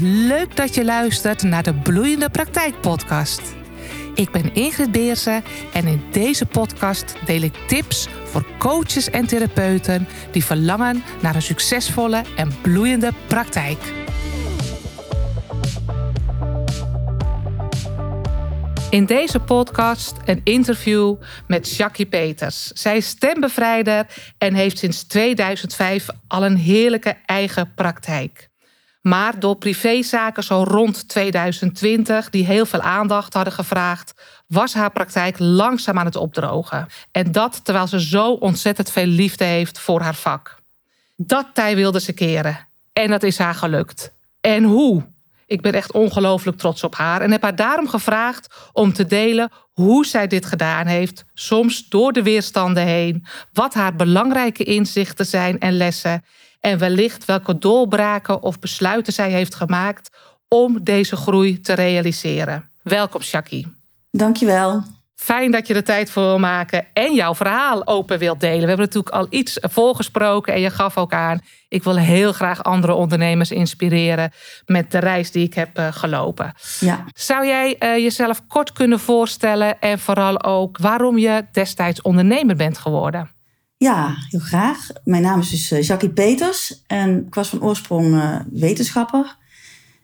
Leuk dat je luistert naar de Bloeiende Praktijk Podcast. Ik ben Ingrid Beersen en in deze podcast deel ik tips voor coaches en therapeuten die verlangen naar een succesvolle en bloeiende praktijk. In deze podcast een interview met Jackie Peters. Zij is stembevrijder en heeft sinds 2005 al een heerlijke eigen praktijk. Maar door privézaken zo rond 2020, die heel veel aandacht hadden gevraagd, was haar praktijk langzaam aan het opdrogen. En dat terwijl ze zo ontzettend veel liefde heeft voor haar vak. Dat tij wilde ze keren. En dat is haar gelukt. En hoe? Ik ben echt ongelooflijk trots op haar en heb haar daarom gevraagd om te delen hoe zij dit gedaan heeft, soms door de weerstanden heen, wat haar belangrijke inzichten zijn en lessen en wellicht welke doorbraken of besluiten zij heeft gemaakt om deze groei te realiseren. Welkom, Shaki. Dankjewel. Fijn dat je er tijd voor wil maken en jouw verhaal open wilt delen. We hebben natuurlijk al iets voorgesproken en je gaf ook aan. Ik wil heel graag andere ondernemers inspireren met de reis die ik heb eh, gelopen. Ja. Zou jij uh, jezelf kort kunnen voorstellen en vooral ook waarom je destijds ondernemer bent geworden? Ja, heel graag. Mijn naam is dus uh, Jackie Peters en ik was van oorsprong wetenschapper.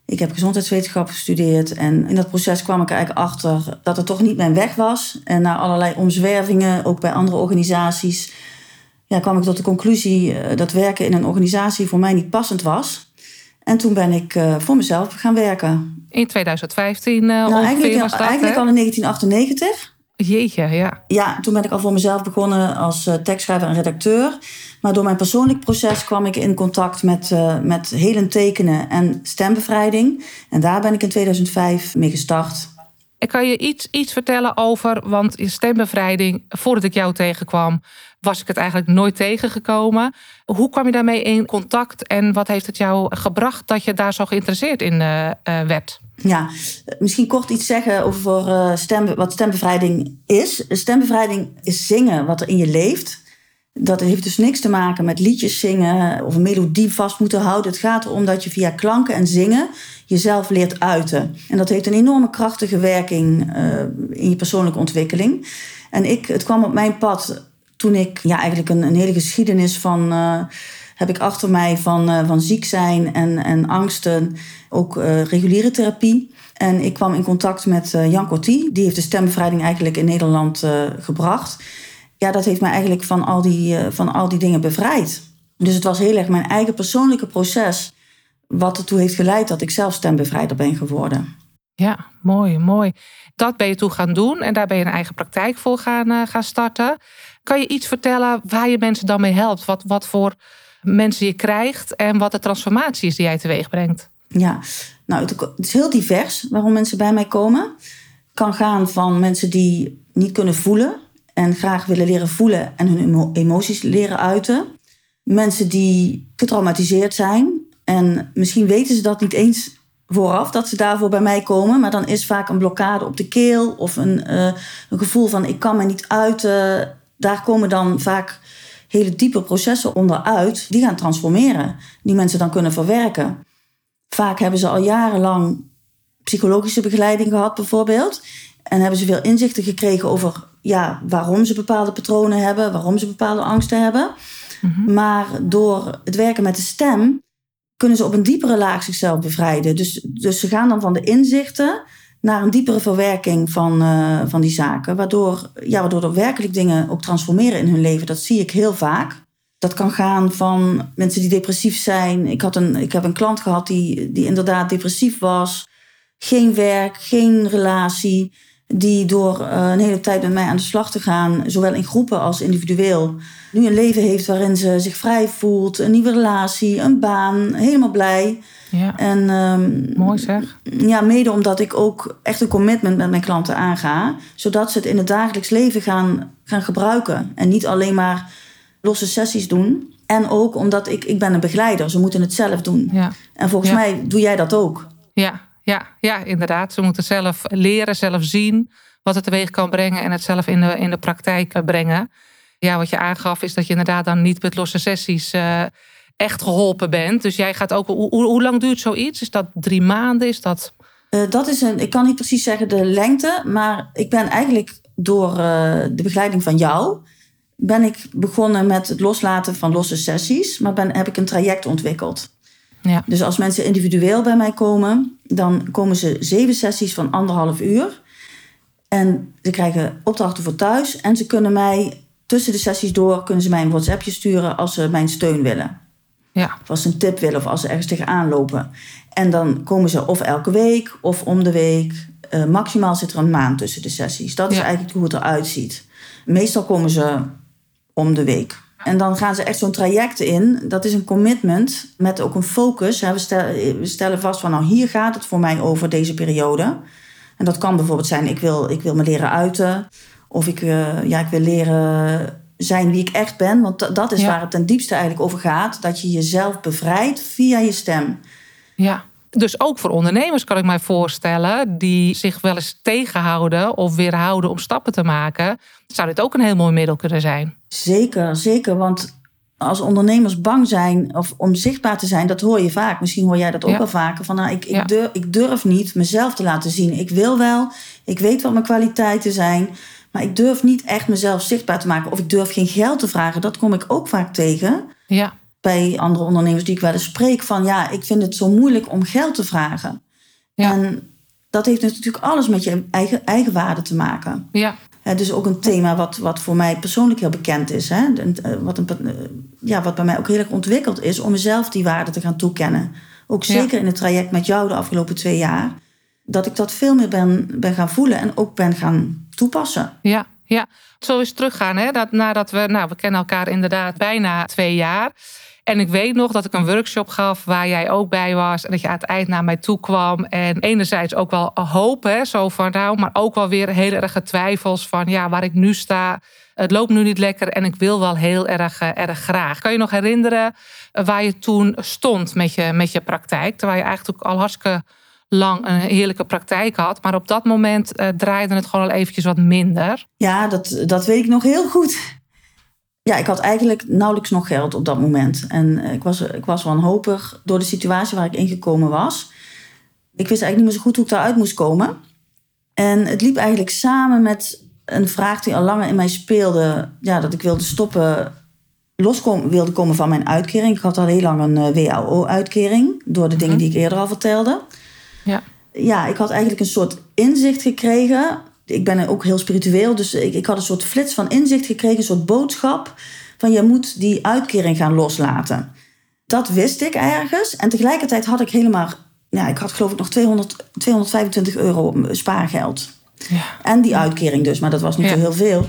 Ik heb gezondheidswetenschap gestudeerd en in dat proces kwam ik eigenlijk achter dat het toch niet mijn weg was. En na allerlei omzwervingen, ook bij andere organisaties, ja, kwam ik tot de conclusie eh, dat werken in een organisatie voor mij niet passend was. En toen ben ik voor mezelf gaan werken. In 2015 uh, nou, eigenlijk, was dat, eigenlijk al in 1998. Jeetje, ja. Ja, toen ben ik al voor mezelf begonnen als uh, tekstschrijver en redacteur. Maar door mijn persoonlijk proces kwam ik in contact met, uh, met helen tekenen en stembevrijding. En daar ben ik in 2005 mee gestart. Ik kan je iets, iets vertellen over, want stembevrijding, voordat ik jou tegenkwam, was ik het eigenlijk nooit tegengekomen. Hoe kwam je daarmee in contact en wat heeft het jou gebracht dat je daar zo geïnteresseerd in uh, werd? Ja, misschien kort iets zeggen over uh, stem, wat stembevrijding is. Stembevrijding is zingen wat er in je leeft. Dat heeft dus niks te maken met liedjes zingen of een melodie vast moeten houden. Het gaat erom dat je via klanken en zingen jezelf leert uiten. En dat heeft een enorme krachtige werking uh, in je persoonlijke ontwikkeling. En ik, het kwam op mijn pad toen ik ja, eigenlijk een, een hele geschiedenis van. Uh, heb ik achter mij van, uh, van ziek zijn en, en angsten, ook uh, reguliere therapie. En ik kwam in contact met Jan Corti. Die heeft de stembevrijding eigenlijk in Nederland gebracht ja, dat heeft mij eigenlijk van al, die, van al die dingen bevrijd. Dus het was heel erg mijn eigen persoonlijke proces. wat ertoe heeft geleid dat ik zelf stembevrijder ben geworden. Ja, mooi, mooi. Dat ben je toen gaan doen en daar ben je een eigen praktijk voor gaan, gaan starten. Kan je iets vertellen waar je mensen dan mee helpt? Wat, wat voor mensen je krijgt en wat de transformatie is die jij teweeg brengt? Ja, nou, het is heel divers waarom mensen bij mij komen. Kan gaan van mensen die niet kunnen voelen en graag willen leren voelen en hun emoties leren uiten. Mensen die getraumatiseerd zijn en misschien weten ze dat niet eens vooraf dat ze daarvoor bij mij komen, maar dan is vaak een blokkade op de keel of een, uh, een gevoel van ik kan me niet uiten. Daar komen dan vaak hele diepe processen onderuit die gaan transformeren, die mensen dan kunnen verwerken. Vaak hebben ze al jarenlang psychologische begeleiding gehad, bijvoorbeeld. En hebben ze veel inzichten gekregen over ja, waarom ze bepaalde patronen hebben, waarom ze bepaalde angsten hebben. Mhm. Maar door het werken met de stem kunnen ze op een diepere laag zichzelf bevrijden. Dus, dus ze gaan dan van de inzichten naar een diepere verwerking van, uh, van die zaken. Waardoor, ja, waardoor er werkelijk dingen ook transformeren in hun leven. Dat zie ik heel vaak. Dat kan gaan van mensen die depressief zijn. Ik, had een, ik heb een klant gehad die, die inderdaad depressief was. Geen werk, geen relatie die door uh, een hele tijd met mij aan de slag te gaan, zowel in groepen als individueel, nu een leven heeft waarin ze zich vrij voelt, een nieuwe relatie, een baan, helemaal blij. Ja. En, um, Mooi zeg. Ja, mede omdat ik ook echt een commitment met mijn klanten aanga, zodat ze het in het dagelijks leven gaan, gaan gebruiken en niet alleen maar losse sessies doen. En ook omdat ik, ik ben een begeleider, ze moeten het zelf doen. Ja. En volgens ja. mij doe jij dat ook. Ja, ja, ja, inderdaad. Ze moeten zelf leren, zelf zien wat het teweeg kan brengen en het zelf in de, in de praktijk brengen. Ja, wat je aangaf is dat je inderdaad dan niet met losse sessies. Uh, echt geholpen bent. Dus jij gaat ook. Hoe, lang duurt zoiets? Is dat drie maanden? Is dat. Uh, dat is een. Ik kan niet precies zeggen de lengte, maar ik ben eigenlijk door de begeleiding van jou. Ben ik begonnen met het loslaten van losse sessies, maar ben, heb ik een traject ontwikkeld. Ja. Dus als mensen individueel bij mij komen, dan komen ze zeven sessies van anderhalf uur. En ze krijgen opdrachten voor thuis. En ze kunnen mij tussen de sessies door kunnen ze mij een WhatsAppje sturen als ze mijn steun willen. Ja. Of als ze een tip willen of als ze ergens tegenaan lopen. En dan komen ze of elke week of om de week. Uh, maximaal zit er een maand tussen de sessies. Dat is eigenlijk hoe het eruit ziet. Meestal komen ze om de week. En dan gaan ze echt zo'n traject in. Dat is een commitment met ook een focus. We stellen, we stellen vast van nou hier gaat het voor mij over deze periode. En dat kan bijvoorbeeld zijn ik wil, ik wil me leren uiten. Of ik, uh, ja, ik wil leren zijn wie ik echt ben. Want dat is waar het ten diepste eigenlijk over gaat. Dat je jezelf bevrijdt via je stem. Ja. Dus ook voor ondernemers kan ik mij voorstellen die zich wel eens tegenhouden of weerhouden om stappen te maken, zou dit ook een heel mooi middel kunnen zijn. Zeker, zeker. Want als ondernemers bang zijn of om zichtbaar te zijn, dat hoor je vaak. Misschien hoor jij dat ook wel vaker. Van nou, ik, ik, durf, ik durf niet mezelf te laten zien. Ik wil wel, ik weet wat mijn kwaliteiten zijn. Maar ik durf niet echt mezelf zichtbaar te maken. Of ik durf geen geld te vragen. Dat kom ik ook vaak tegen. Ja. Bij andere ondernemers die ik wel eens spreek. Van ja, ik vind het zo moeilijk om geld te vragen. Ja. En dat heeft natuurlijk alles met je eigen, eigen waarde te maken. Ja. dus ook een thema wat, wat voor mij persoonlijk heel bekend is. Hè? Eh, wat, een, eh, ja, wat bij mij ook heel erg ontwikkeld is om mezelf die waarde te gaan toekennen. Ook zeker in het traject met jou de afgelopen twee jaar. Dat ik dat veel meer ben, ben gaan voelen en ook ben gaan toepassen. Ja, ja. Zo is teruggaan. Hè? Dat, nadat we, nou, we kennen elkaar inderdaad bijna twee jaar. En ik weet nog dat ik een workshop gaf waar jij ook bij was. En dat je aan het eind naar mij toe kwam. En enerzijds ook wel hoop, hè, zo van nou, maar ook wel weer heel erg twijfels van ja, waar ik nu sta. Het loopt nu niet lekker en ik wil wel heel erg, eh, erg graag. Kan je nog herinneren eh, waar je toen stond met je, met je praktijk? Terwijl je eigenlijk al hartstikke lang een heerlijke praktijk had. Maar op dat moment uh, draaide het gewoon al eventjes wat minder. Ja, dat, dat weet ik nog heel goed. Ja, ik had eigenlijk nauwelijks nog geld op dat moment. En ik was, ik was wanhopig door de situatie waar ik ingekomen was. Ik wist eigenlijk niet meer zo goed hoe ik daaruit moest komen. En het liep eigenlijk samen met een vraag die al langer in mij speelde. Ja, dat ik wilde stoppen, los wilde komen van mijn uitkering. Ik had al heel lang een eh, WAO-uitkering. Door de dingen mhm. die ik eerder al vertelde. Ja. ja, ik had eigenlijk een soort inzicht gekregen. Ik ben ook heel spiritueel, dus ik, ik had een soort flits van inzicht gekregen, een soort boodschap van je moet die uitkering gaan loslaten. Dat wist ik ergens. En tegelijkertijd had ik helemaal, ja, ik had geloof ik nog 200, 225 euro spaargeld. Ja. En die uitkering dus, maar dat was niet zo heel veel.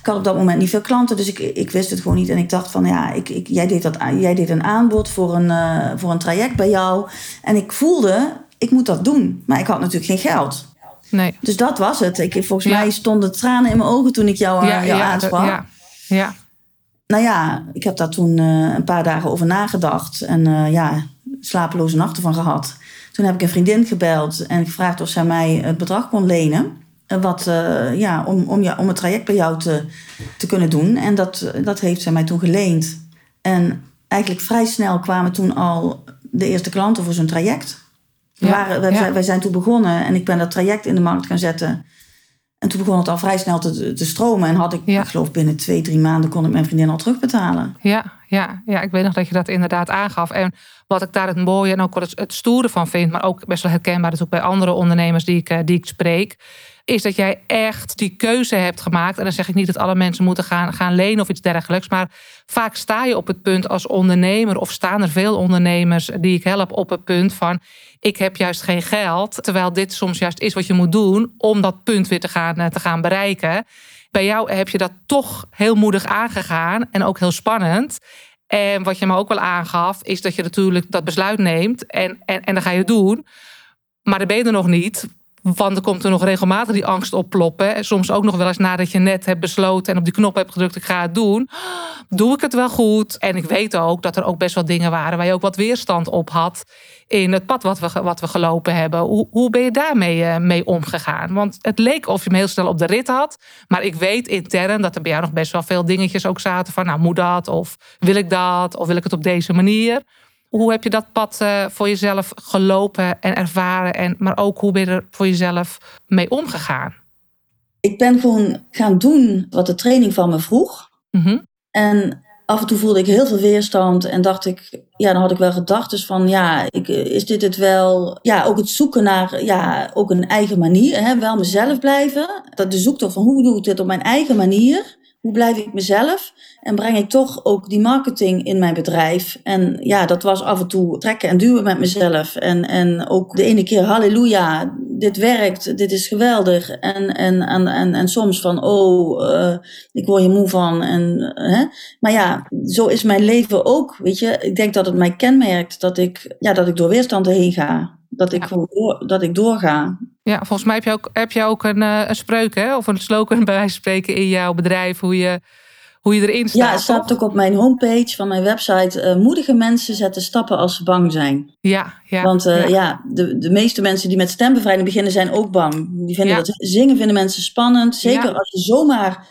Ik had op dat moment niet veel klanten, dus ik, ik wist het gewoon niet. En ik dacht van ja, ik, ik, jij, deed dat, jij deed een aanbod voor een, uh, voor een traject bij jou. En ik voelde, ik moet dat doen. Maar ik had natuurlijk geen geld. Nee. Dus dat was het. Ik, volgens mij stonden tranen in mijn ogen toen ik jou, ja, jou aansprak. Ja. ja. Nou ja, ik heb daar toen uh, een paar dagen over nagedacht. En uh, ja, slapeloze nachten van gehad. Toen heb ik een vriendin gebeld en gevraagd of zij mij het bedrag kon lenen. Wat, uh, ja, om, om, ja, om het traject bij jou te, te kunnen doen. En dat, dat heeft zij mij toen geleend. En eigenlijk vrij snel kwamen toen al de eerste klanten voor zo'n traject. Waren, wij, wij, zijn toen begonnen en ik ben dat traject in de markt gaan zetten. En toen begon het al vrij snel te, te stromen. En had ik, ik geloof binnen twee, drie maanden kon ik mijn vriendin al terugbetalen. Ja, ja, ja, ik weet nog dat je dat inderdaad aangaf. En wat ik daar het mooie en ook het, het stoere van vind, maar ook best wel herkenbaar is ook bij andere ondernemers die ik, eh, die ik spreek is dat jij echt die keuze hebt gemaakt. En dan zeg ik niet dat alle mensen moeten gaan, gaan lenen of iets dergelijks. Maar vaak sta je op het punt als ondernemer, of staan er veel ondernemers die ik help op het punt van: ik heb juist geen geld. Terwijl dit soms juist is wat je moet doen om dat punt weer te gaan, eh, te gaan bereiken. Bij jou heb je dat toch heel moedig aangegaan en ook heel spannend. En wat je me ook wel aangaf, is dat je natuurlijk dat besluit neemt en, en, en dan ga je doen. Maar dan ben je er nog niet. Want er komt er nog regelmatig die angst opploppen. Soms ook nog wel eens nadat je net hebt besloten en op die knop hebt gedrukt, ik ga het doen. Doe ik het wel goed? En ik weet ook dat er ook best wel dingen waren waar je ook wat weerstand op had in het pad wat we, wat we gelopen hebben. Hoe, hoe ben je daarmee uh, mee omgegaan? Want het leek of je hem heel snel op de rit had. Maar ik weet intern dat er bij jou nog best wel veel dingetjes ook zaten van, nou moet dat? Of wil ik dat? Of wil ik het op deze manier? Hoe heb je dat pad uh, voor jezelf gelopen en ervaren? En, maar ook hoe ben je er voor jezelf mee omgegaan? Ik ben gewoon gaan doen wat de training van me vroeg. Mm En af en toe voelde ik heel veel weerstand en dacht ik, ja, dan had ik wel gedacht dus van, ja, ik, is dit het wel? Ja, ook het zoeken naar, ja, ook een eigen manier, hè, wel mezelf blijven. Dat de zoektocht van hoe doe ik dit op mijn eigen manier? Hoe blijf ik mezelf? En breng ik toch ook die marketing in mijn bedrijf? En ja, dat was af en toe trekken en duwen met mezelf. En, en ook de ene keer, halleluja, dit werkt, dit is geweldig. En, en, en, en, en soms van, oh, uh, ik word je moe van. En, hè? Maar ja, zo is mijn leven ook, weet je. Ik denk dat het mij kenmerkt dat ik, ja, dat ik door weerstanden heen ga. Dat ik, ja. door, dat ik doorga. Ja, volgens mij heb je ook, heb je ook een, uh, een spreuk, hè? of een slogan bij wijze van spreken in jouw bedrijf, hoe je, hoe je erin staat. Ja, het staat ook op mijn homepage van mijn website. Uh, moedige mensen zetten stappen als ze bang zijn. Ja, ja. Want uh, ja. ja, de, de meeste mensen die met stembevrijding beginnen zijn ook bang. Die vinden ja. dat zingen vinden mensen spannend. Zeker als je zomaar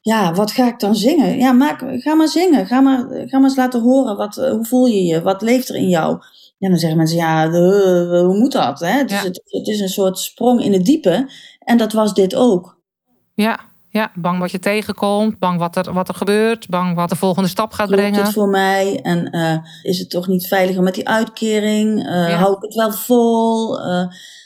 ja, wat ga ik dan zingen? Ja, maak, ga maar zingen. Ga maar, ga maar eens laten horen. Wat, hoe voel je je? Wat leeft er in jou? Ja, dan zeggen mensen, ja, uh, hoe moet dat? Hè? Dus ja. het, het, is een soort sprong in het diepe. En dat was dit ook. Ja, ja bang wat je tegenkomt, bang wat er, wat er gebeurt, bang wat de volgende stap gaat Klopt brengen. het voor mij? En uh, is het toch niet veiliger met die uitkering? Uh, ja. Hou ik het wel vol?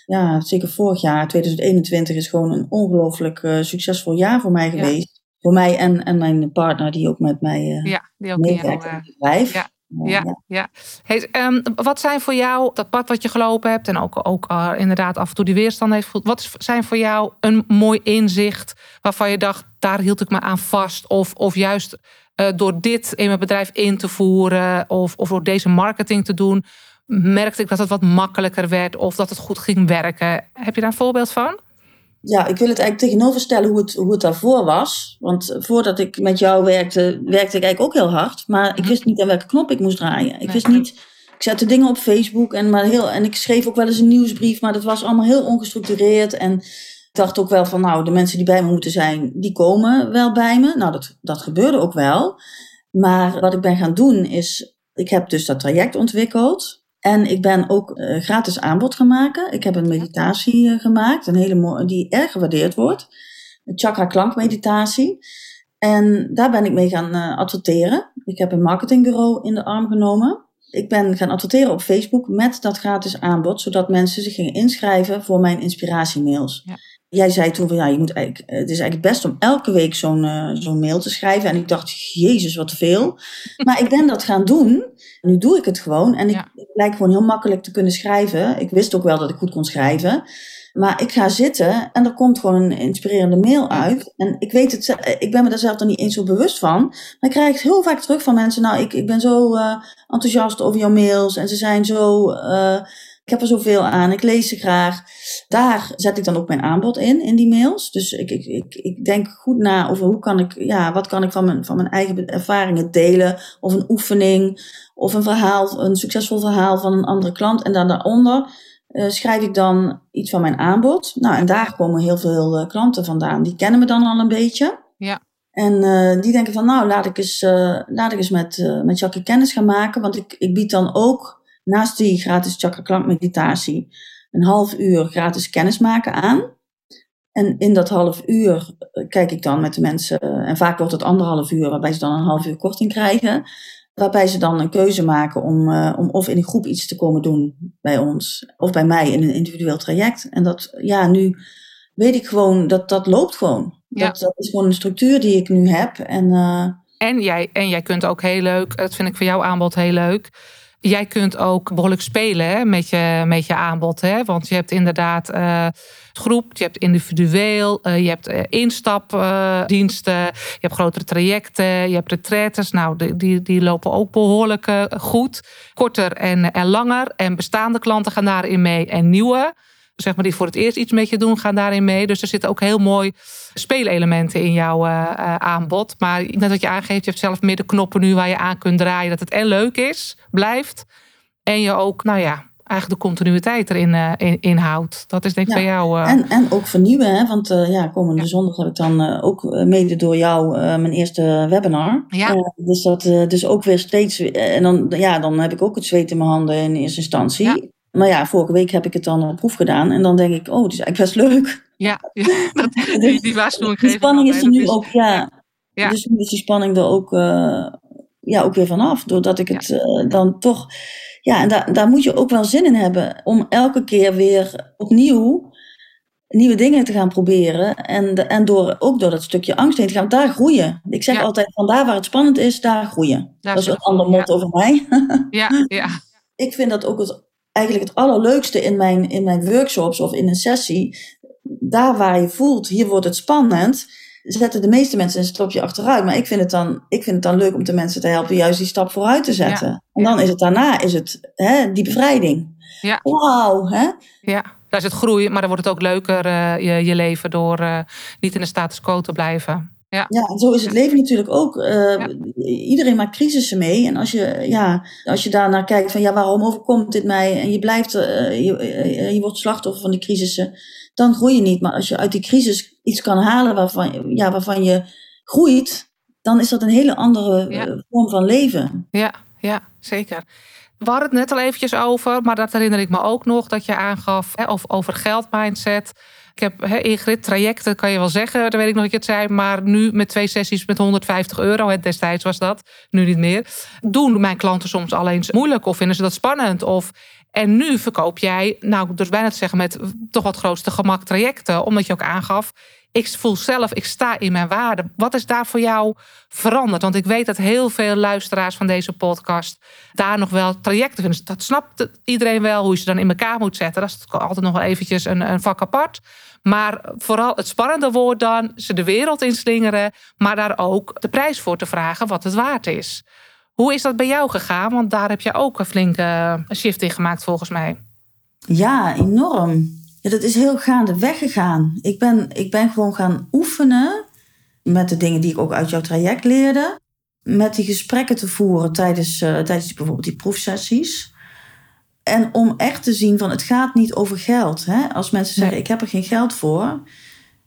ja, zeker vorig jaar, 2021, is gewoon een ongelooflijk succesvol jaar voor mij geweest. Ja. Voor mij en, en mijn partner, die ook met mij ja, die ook meewerkt in het bedrijf. Ja. Ja, ja. Hey, um, wat zijn voor jou, dat pad wat je gelopen hebt en ook, ook uh, inderdaad af en toe die weerstand heeft gevoeld, wat zijn voor jou een mooi inzicht waarvan je dacht, daar hield ik me aan vast? Of, of juist uh, door dit in mijn bedrijf in te voeren of, of door deze marketing te doen, merkte ik dat het wat makkelijker werd of dat het goed ging werken? Heb je daar een voorbeeld van? Ja, ik wil het eigenlijk tegenoverstellen hoe het, hoe het daarvoor was. Want voordat ik met jou werkte, werkte ik eigenlijk ook heel hard. Maar ik wist niet aan welke knop ik moest draaien. Ik wist niet. Ik zette dingen op Facebook en, maar heel, en ik schreef ook wel eens een nieuwsbrief, maar dat was allemaal heel ongestructureerd. En ik dacht ook wel van, nou, de mensen die bij me moeten zijn, die komen wel bij me. Nou, dat, dat gebeurde ook wel. Maar wat ik ben gaan doen is, ik heb dus dat traject ontwikkeld. En ik ben ook uh, gratis aanbod gaan maken. Ik heb een meditatie uh, gemaakt, een hele mooie, die erg gewaardeerd wordt. Een chakra klankmeditatie. En daar ben ik mee gaan uh, adverteren. Ik heb een marketingbureau in de arm genomen. Ik ben gaan adverteren op Facebook met dat gratis aanbod, zodat mensen zich gingen inschrijven voor mijn inspiratiemails. Ja. Jij zei toen van ja, je moet eigenlijk, het is eigenlijk best om elke week zo'n uh, zo'n mail te schrijven. En ik dacht, jezus, wat te veel. Maar ik ben dat gaan doen. Nu doe ik het gewoon. En ik, ja. Ik lijk gewoon heel makkelijk te kunnen schrijven. Ik wist ook wel dat ik goed kon schrijven. Maar ik ga zitten en er komt gewoon een inspirerende mail uit. En ik weet het, ik ben me daar zelf dan niet eens zo bewust van. Maar ik krijg heel vaak terug van mensen. Nou, ik, ik ben zo uh, enthousiast over jouw mails. En ze zijn zo. Uh, ik heb er zoveel aan, ik lees ze graag. Daar zet ik dan ook mijn aanbod in, in die mails. Dus ik, ik, ik, ik denk goed na over hoe kan ik, ja, wat kan ik van mijn, van mijn eigen ervaringen delen. Of een oefening, of een verhaal, een succesvol verhaal van een andere klant. En dan daaronder uh, schrijf ik dan iets van mijn aanbod. Nou, en daar komen heel veel uh, klanten vandaan. Die kennen me dan al een beetje. Ja. En uh, die denken van, nou, laat ik eens, laat ik eens met, met Jackie kennis gaan maken. Want ik, ik bied dan ook naast die gratis chakra klankmeditatie een half uur gratis kennismaken aan. En in dat half uur kijk ik dan met de mensen, en vaak wordt het anderhalf uur, waarbij ze dan een half uur korting krijgen. Waarbij ze dan een keuze maken om, uh, om of in een groep iets te komen doen bij ons, of bij mij in een individueel traject. En dat, ja, nu weet ik gewoon dat dat loopt gewoon. Ja. Dat, dat is gewoon een structuur die ik nu heb. En, uh, en, jij, en jij kunt ook heel leuk, dat vind ik voor jouw aanbod heel leuk Jij kunt ook behoorlijk spelen hè, met, je, met je aanbod. Hè? Want je hebt inderdaad uh, groep, je hebt individueel, uh, je hebt uh, instapdiensten, je hebt grotere trajecten, je hebt retraites. Nou, die, die lopen ook behoorlijk goed. Korter en, en langer. En bestaande klanten gaan daarin mee en nieuwe. Zeg maar, die voor het eerst iets met je doen, gaan daarin mee. Dus er zitten ook heel mooi speelelementen in jouw uh, aanbod. Maar net wat je aangeeft, je hebt zelf meer de knoppen nu waar je aan kunt draaien. Dat het en leuk is, blijft. En je ook, nou ja, eigenlijk de continuïteit erin uh, in, inhoudt. Dat is denk ik ja. bij jou. Uh... En, en ook vernieuwen, hè? want uh, ja, komende ja. zondag heb ik dan ook mede door jou mijn eerste webinar. Ja. dus, dat, dus ook weer steeds. En dan, ja, dan heb ik ook het zweet in mijn handen in eerste instantie. Maar ja, vorige week heb ik het dan op proef gedaan. En dan denk ik, oh, het is eigenlijk best leuk. Ja, ja dat, die, die waarschuwing Die spanning is er nu is, ook, ja. ja. Dus nu is die spanning er ook, ja, ook weer vanaf. Doordat ik het dan toch ja, en daar, daar moet je ook wel zin in hebben om elke keer weer opnieuw nieuwe dingen te gaan proberen. En, de, en door, ook door dat stukje angst heen te gaan, daar groeien. Ik zeg Ja. altijd, van daar waar het spannend is, daar groeien. Daar dat is een ander motto over mij. Ja, ja, ik vind dat ook het, eigenlijk het allerleukste in mijn, in mijn workshops of in een sessie. Daar waar je voelt, hier wordt het spannend, zetten de meeste mensen een stapje achteruit. Maar ik vind het dan, ik vind het dan leuk om de mensen te helpen juist die stap vooruit te zetten. En dan is het daarna is het, hè, die bevrijding. Ja. Wauw, hè? ja. Daar zit groei, maar dan wordt het ook leuker, eh, je, je leven, door eh, niet in de status quo te blijven. Ja. Ja, en zo is het leven natuurlijk ook. Eh, Iedereen maakt crisissen mee. En als je, ja, als je daarnaar kijkt van ja, waarom overkomt dit mij? En je blijft, eh, je, eh, je wordt slachtoffer van die crisissen. Dan groei je niet. Maar als je uit die crisis iets kan halen waarvan, ja, waarvan je groeit, dan is dat een hele andere Ja. vorm van leven. Ja, ja, zeker. We hadden het net al eventjes over, maar dat herinner ik me ook nog dat je aangaf hè, over, over geldmindset. Ik heb hè, Ingrid, trajecten kan je wel zeggen, dat weet ik nog dat je het zei, maar nu met twee sessies met 150 euro, hè, destijds was dat, nu niet meer. Doen mijn klanten soms al eens moeilijk of vinden ze dat spannend? Of, en nu verkoop jij, nou, dus bijna te zeggen, met toch wat grootste gemak trajecten, omdat je ook aangaf, ik voel zelf, ik sta in mijn waarde. Wat is daar voor jou veranderd? Want ik weet dat heel veel luisteraars van deze podcast daar nog wel trajecten vinden. Dat snapt iedereen wel, hoe je ze dan in elkaar moet zetten. Dat is altijd nog wel eventjes een, een vak apart. Maar vooral het spannende woord dan, ze de wereld inslingeren, maar daar ook de prijs voor te vragen wat het waard is. Hoe is dat bij jou gegaan? Want daar heb je ook een flinke shift in gemaakt volgens mij. Ja, enorm. Ja, dat is heel gaandeweg gegaan. Ik ben, ik ben gewoon gaan oefenen met de dingen die ik ook uit jouw traject leerde. Met die gesprekken te voeren tijdens, eh, tijdens die, bijvoorbeeld die proefsessies. En om echt te zien van het gaat niet over geld. Hè? Als mensen zeggen Nee. ik heb er geen geld voor.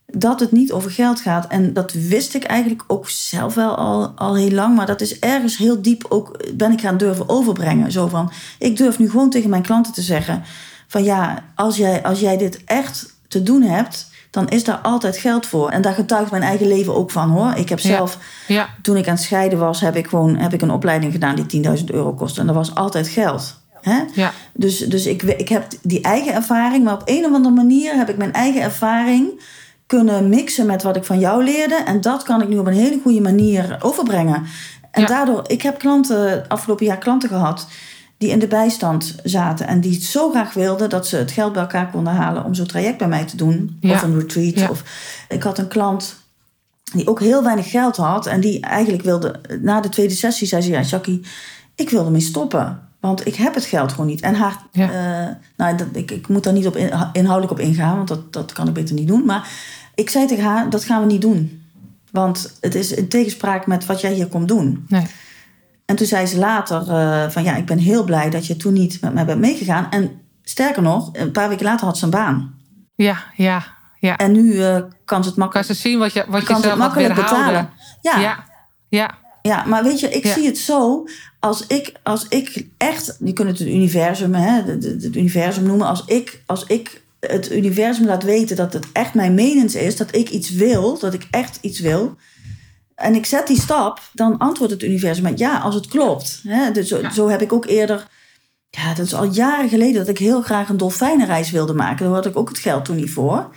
Dat het niet over geld gaat. En dat wist ik eigenlijk ook zelf wel al, al heel lang. Maar dat is ergens heel diep ook ben ik gaan durven overbrengen. Zo van, ik durf nu gewoon tegen mijn klanten te zeggen van ja, als jij, als jij dit echt te doen hebt, dan is daar altijd geld voor. En daar getuigt mijn eigen leven ook van hoor. Ik heb Ja. zelf, Ja, toen ik aan het scheiden was, heb ik gewoon heb ik een opleiding gedaan die 10.000 euro kostte. En dat was altijd geld. Hè? ja, Dus, dus ik, ik heb die eigen ervaring, maar op een of andere manier heb ik mijn eigen ervaring kunnen mixen met wat ik van jou leerde. En dat kan ik nu op een hele goede manier overbrengen. En Ja. daardoor, ik heb klanten, afgelopen jaar klanten gehad die in de bijstand zaten en die het zo graag wilden dat ze het geld bij elkaar konden halen om zo'n traject bij mij te doen. Ja. Of een retreat. Ja. Of, ik had een klant die ook heel weinig geld had en die eigenlijk wilde, na de tweede sessie zei ze, ja Jackie, ik wil ermee stoppen. Want ik heb het geld gewoon niet. En haar, Ja. eh, nou, dat, ik, ik moet daar niet op in- inhoudelijk op ingaan, want dat, dat kan ik beter niet doen. Maar ik zei tegen haar, dat gaan we niet doen. Want het is in tegenspraak met wat jij hier komt doen. nee. En toen zei ze later eh, van ja, ik ben heel blij dat je toen niet met mij bent meegegaan. En sterker nog, een paar weken later had ze een baan. Ja, ja, ja. En nu eh, kan ze het kan makkelijk, ze zien wat je, wat je zelf makkelijk betalen. Ja, ja. Ja, ja, maar weet je, ik Ja. zie het zo. Als ik, als ik echt, je kunt het het universum, hè, het universum noemen. Als ik, als ik het universum laat weten dat het echt mijn menens is, dat ik iets wil, dat ik echt iets wil. En ik zet die stap, dan antwoordt het universum met ja, als het klopt. Hè, dus zo, heb ik ook eerder, ja, dat is al jaren geleden dat ik heel graag een dolfijnenreis wilde maken. Daar had ik ook het geld toen niet voor.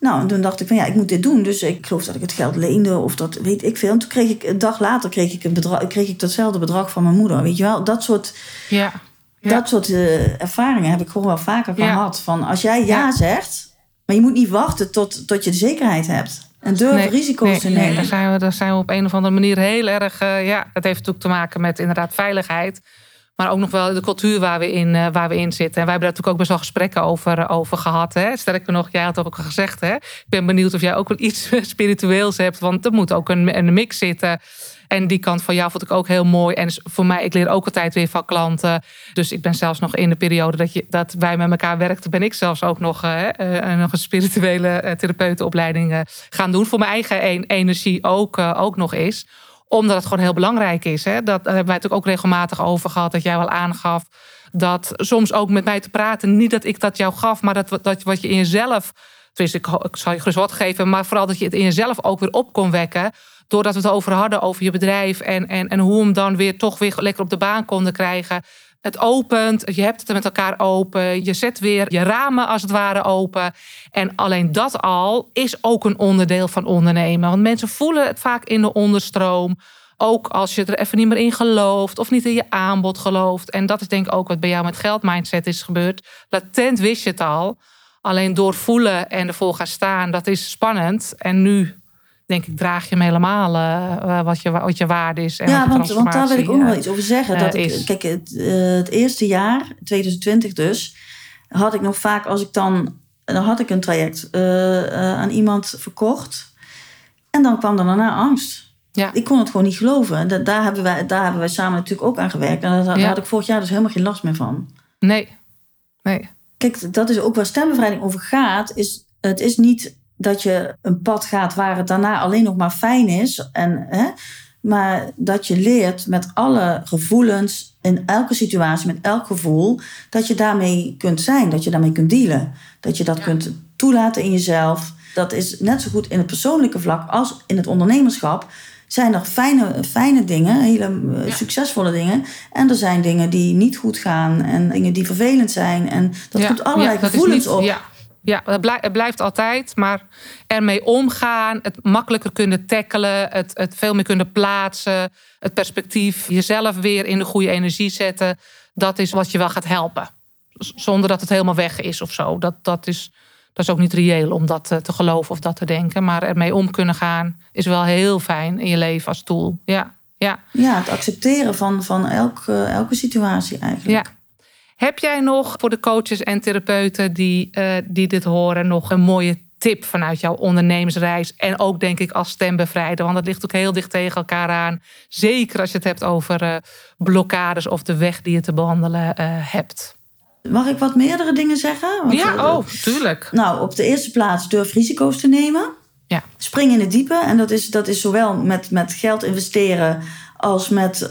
Nou, en toen dacht ik van ja, ik moet dit doen. Dus ik geloof dat ik het geld leende of dat weet ik veel. En toen kreeg ik, een dag later kreeg ik, een bedrag, kreeg ik datzelfde bedrag van mijn moeder. Weet je wel, dat soort, ja. Ja. dat soort eh, ervaringen heb ik gewoon wel vaker Ja. gehad. Van als jij ja, Ja. zegt, maar je moet niet wachten tot, tot je de zekerheid hebt. En durf Nee, risico's nee, te nee, nemen. daar, zijn we, daar zijn we op een of andere manier heel erg... eh, ja, dat heeft natuurlijk te maken met inderdaad veiligheid. Maar ook nog wel de cultuur waar we in, uh, waar we in zitten. En wij hebben daar natuurlijk ook best wel gesprekken over, over gehad. Hè? Sterker nog, jij had ook gezegd. Hè? Ik ben benieuwd of jij ook wel iets spiritueels hebt. Want er moet ook een, een mix zitten. En die kant van jou vond ik ook heel mooi. En voor mij, ik leer ook altijd weer van klanten. Dus ik ben zelfs nog in de periode dat, je, dat wij met elkaar werkten, ben ik zelfs ook nog, uh, uh, nog een spirituele therapeutenopleiding gaan doen. Voor mijn eigen energie ook, ook nog is omdat het gewoon heel belangrijk is. Hè? Dat daar hebben wij natuurlijk ook regelmatig over gehad. Dat jij wel aangaf dat soms ook met mij te praten. Niet dat ik dat jou gaf, maar dat, dat wat je in jezelf. Dus ik, ik zal je gerust wat geven, maar vooral dat je het in jezelf ook weer op kon wekken. Doordat we het over hadden, over je bedrijf. En, en, en hoe hem dan weer toch weer lekker op de baan konden krijgen. Het opent, je hebt het met elkaar open. Je zet weer je ramen als het ware open. En alleen dat al is ook een onderdeel van ondernemen. Want mensen voelen het vaak in de onderstroom. Ook als je er even niet meer in gelooft of niet in je aanbod gelooft. En dat is denk ik ook wat bij jou met geldmindset is gebeurd. Latent wist je het al. Alleen door voelen en ervoor gaan staan, dat is spannend. En nu denk ik, draag je hem helemaal uh, wat, je, wat je waarde is. En ja, want, want daar wil ik ook nog wel iets over zeggen. Dat ik, kijk, het, het, eerste jaar, 2020 dus, had ik nog vaak als ik dan, dan had ik een traject aan iemand verkocht. En dan kwam er daarna angst. Ja. Ik kon het gewoon niet geloven. Dat, daar, hebben wij, daar hebben wij samen natuurlijk ook aan gewerkt. En daar, ja. had ik vorig jaar dus helemaal geen last meer van. Nee. nee. Kijk, dat is ook waar stembevrijding over gaat. Is, het is niet dat je een pad gaat waar het daarna alleen nog maar fijn is. En, hè, maar dat je leert met alle gevoelens in elke situatie, met elk gevoel, dat je daarmee kunt zijn, dat je daarmee kunt dealen. Dat je dat kunt toelaten in jezelf. Dat is net zo goed in het persoonlijke vlak als in het ondernemerschap. Zijn er fijne, fijne dingen, hele eh, succesvolle dingen. En er zijn dingen die niet goed gaan en dingen die vervelend zijn. En dat ja. roept allerlei gevoelens op. Ja, het blijft altijd. Maar ermee omgaan, het makkelijker kunnen tackelen, het, het veel meer kunnen plaatsen, het perspectief, jezelf weer in de goede energie zetten. Dat is wat je wel gaat helpen. Zonder dat het helemaal weg is of zo. Dat, dat, is, dat is ook niet reëel om dat te, te geloven of dat te denken. Maar ermee om kunnen gaan is wel heel fijn in je leven als tool. Ja, ja. ja het accepteren van, van elke, elke situatie eigenlijk. Ja. Heb jij nog voor de coaches en therapeuten die, uh, die dit horen nog een mooie tip vanuit jouw ondernemersreis? En ook denk ik als stembevrijder, want dat ligt ook heel dicht tegen elkaar aan. Zeker als je het hebt over uh, blokkades of de weg die je te behandelen uh, hebt. Mag ik wat meerdere dingen zeggen? Want ja, oh, tuurlijk. Nou, op de eerste plaats durf risico's te nemen. Ja. Spring in het diepe. En dat is, dat is zowel met, met geld investeren als met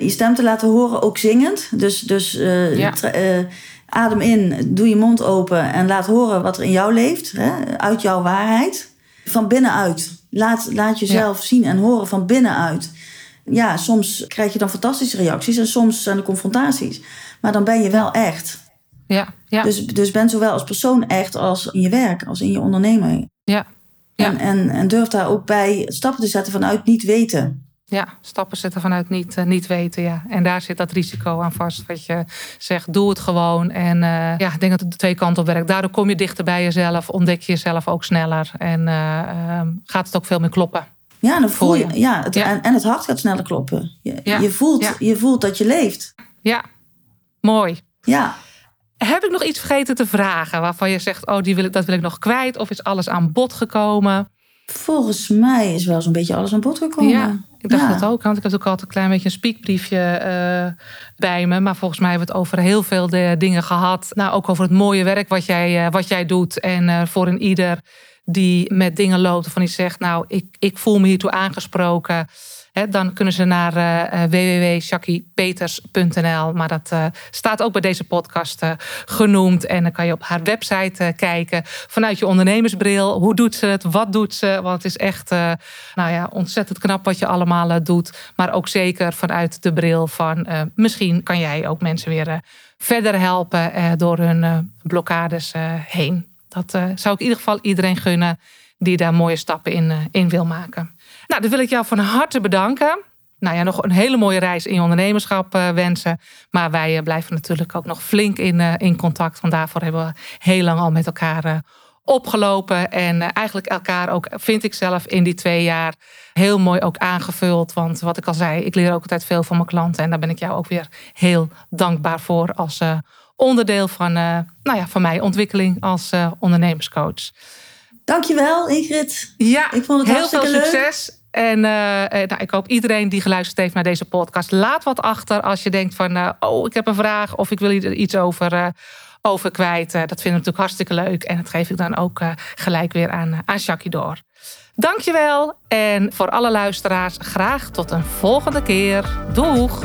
je stem te laten horen, ook zingend. Dus, dus uh, adem in, doe je mond open en laat horen wat er in jou leeft, hè, uit jouw waarheid. Van binnenuit. Laat, laat jezelf zien en horen van binnenuit. Ja, soms krijg je dan fantastische reacties en soms zijn er confrontaties. Maar dan ben je wel echt. Ja, ja. Dus, dus ben zowel als persoon echt als in je werk, als in je onderneming. Ja. ja. En, en, en durf daar ook bij stappen te zetten vanuit niet weten. Ja, stappen zetten vanuit niet, uh, niet weten. Ja. En daar zit dat risico aan vast. Wat je zegt, doe het gewoon. En uh, ja, ik denk dat het de twee kanten op werkt. Daardoor kom je dichter bij jezelf. Ontdek je jezelf ook sneller. En uh, gaat het ook veel meer kloppen. Ja, dan voel je, ja, het, En, en, het hart gaat sneller kloppen. Je, ja. je, voelt, ja. je voelt dat je leeft. Ja, mooi. Ja. Heb ik nog iets vergeten te vragen waarvan je zegt, oh, die wil ik, dat wil ik nog kwijt? Of is alles aan bod gekomen? Volgens mij is wel zo'n beetje alles aan bod gekomen. Ja, ik dacht ja. dat ook. Want ik heb ook altijd een klein beetje een speakbriefje uh, bij me. Maar volgens mij hebben we het over heel veel de dingen gehad. Nou, ook over het mooie werk wat jij, uh, wat jij doet. En uh, voor een ieder die met dingen loopt. Van die zegt, nou, ik, ik voel me hiertoe aangesproken dan kunnen ze naar uh. Maar dat uh, staat ook bij deze podcast genoemd. En dan kan je op haar website kijken vanuit je ondernemersbril. Hoe doet ze het? Wat doet ze? Want het is echt nou ja, ontzettend knap wat je allemaal doet. Maar ook zeker vanuit de bril van misschien kan jij ook mensen weer verder helpen door hun blokkades heen. Dat zou ik in ieder geval iedereen gunnen die daar mooie stappen in, in wil maken. Nou, dan wil ik jou van harte bedanken. Nou ja, nog een hele mooie reis in je ondernemerschap uh, wensen. Maar wij uh, blijven natuurlijk ook nog flink in, uh, in contact. Want daarvoor hebben we heel lang al met elkaar opgelopen. En eigenlijk elkaar ook, vind ik zelf, in die twee jaar heel mooi ook aangevuld. Want wat ik al zei, ik leer ook altijd veel van mijn klanten. En daar ben ik jou ook weer heel dankbaar voor als onderdeel van, nou ja, van mijn ontwikkeling als ondernemerscoach. Dankjewel Ingrid. Ja, ik vond het heel veel succes. En uh, nou, ik hoop iedereen die geluisterd heeft naar deze podcast, laat wat achter als je denkt van, uh, oh, ik heb een vraag of ik wil er iets over, over kwijt. dat vind ik natuurlijk hartstikke leuk en dat geef ik dan ook gelijk weer aan, aan Jackie door. Dankjewel en voor alle luisteraars graag tot een volgende keer. Doeg!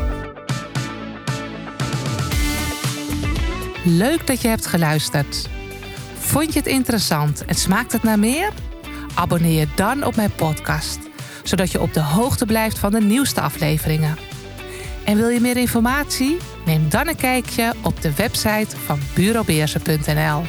Leuk dat je hebt geluisterd. Vond je het interessant en smaakt het naar meer? Abonneer je dan op mijn podcast, zodat je op de hoogte blijft van de nieuwste afleveringen. En wil je meer informatie? Neem dan een kijkje op de website van bureaubeersen.nl.